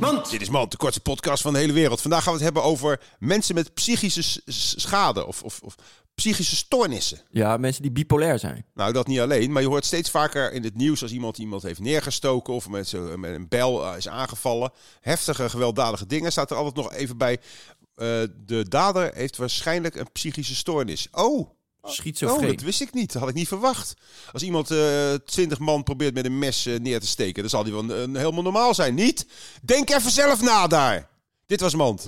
Mand. Dit is Man, de kortste podcast van de hele wereld. Vandaag gaan we het hebben over mensen met psychische schade of, of, of psychische stoornissen. Ja, mensen die bipolair zijn. Nou, dat niet alleen, maar je hoort steeds vaker in het nieuws als iemand iemand heeft neergestoken of met, zo, met een bijl eh, is aangevallen. Heftige, gewelddadige dingen. Staat er altijd nog even bij. eh, de dader heeft waarschijnlijk een psychische stoornis. Oh, Oh, Schizofreen. dat wist ik niet. Dat had ik niet verwacht. Als iemand twintig man probeert met een mes eh, neer te steken, dan zal die wel een, een helemaal normaal zijn. Niet? Denk even zelf na daar. Dit was Mand.